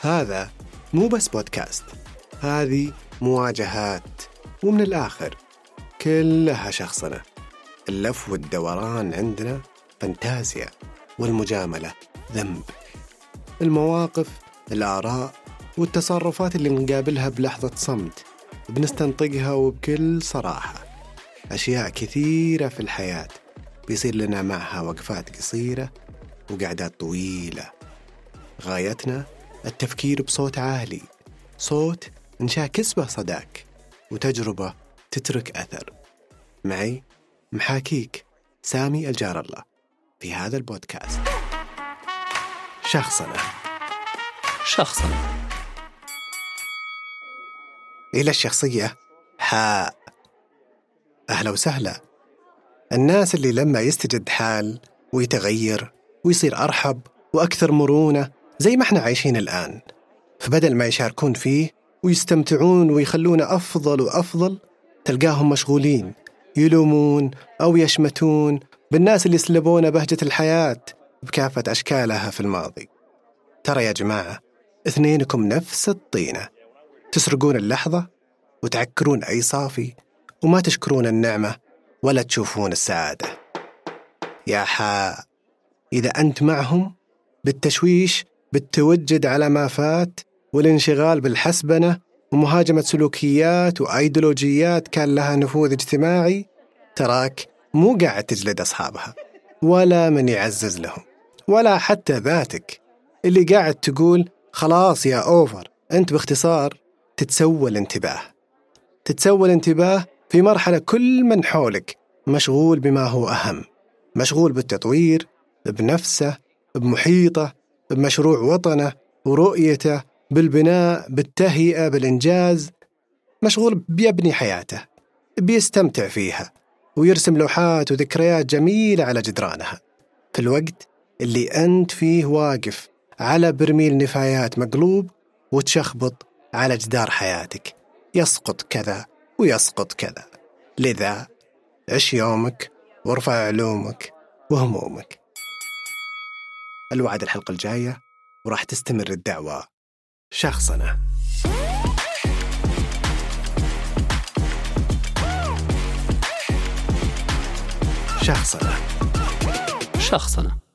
هذا مو بس بودكاست هذه مواجهات ومن الآخر كلها شخصنة اللف والدوران عندنا فانتازيا والمجاملة ذنب. المواقف الآراء والتصرفات اللي نقابلها بلحظة صمت بنستنطقها وبكل صراحة. أشياء كثيرة في الحياة بيصير لنا معها وقفات قصيرة وقعدات طويلة. غايتنا التفكير بصوت عالي صوت نشاكس به صداك وتجربة تترك أثر. معي محاكيك سامي الجار الله في هذا البودكاست. شخصنا. شخصنا. إلى الشخصية. حاء أهلا وسهلا. الناس اللي لما يستجد حال ويتغير ويصير أرحب وأكثر مرونة زي ما إحنا عايشين الآن. فبدل ما يشاركون فيه ويستمتعون ويخلونا أفضل وأفضل تلقاهم مشغولين يلومون أو يشمتون بالناس اللي سلبونا بهجة الحياة بكافة أشكالها في الماضي. ترى يا جماعة اثنينكم نفس الطينة. تسرقون اللحظة وتعكرون أي صافي وما تشكرون النعمة ولا تشوفون السعادة. يا حاء إذا أنت معهم بالتشويش بالتوجد على ما فات والانشغال بالحسبنة ومهاجمة سلوكيات وأيديولوجيات كان لها نفوذ اجتماعي تراك مو قاعد تجلد أصحابها ولا من يعزز لهم ولا حتى ذاتك. اللي قاعد تقول خلاص يا أوفر أنت باختصار تتسوى الانتباه. تتسوى الانتباه في مرحلة كل من حولك مشغول بما هو أهم مشغول بالتطوير بنفسه بمحيطه بمشروع وطنه ورؤيته بالبناء بالتهيئة بالإنجاز مشغول بيبني حياته بيستمتع فيها ويرسم لوحات وذكريات جميلة على جدرانها. في الوقت اللي أنت فيه واقف على برميل نفايات مقلوب وتشخبط على جدار حياتك. يسقط كذا ويسقط كذا. لذا عش يومك وارفع علومك وهمومك. الوعد الحلقة الجاية وراح تستمر الدعوة شخصنا. شخصنا. شخصنا.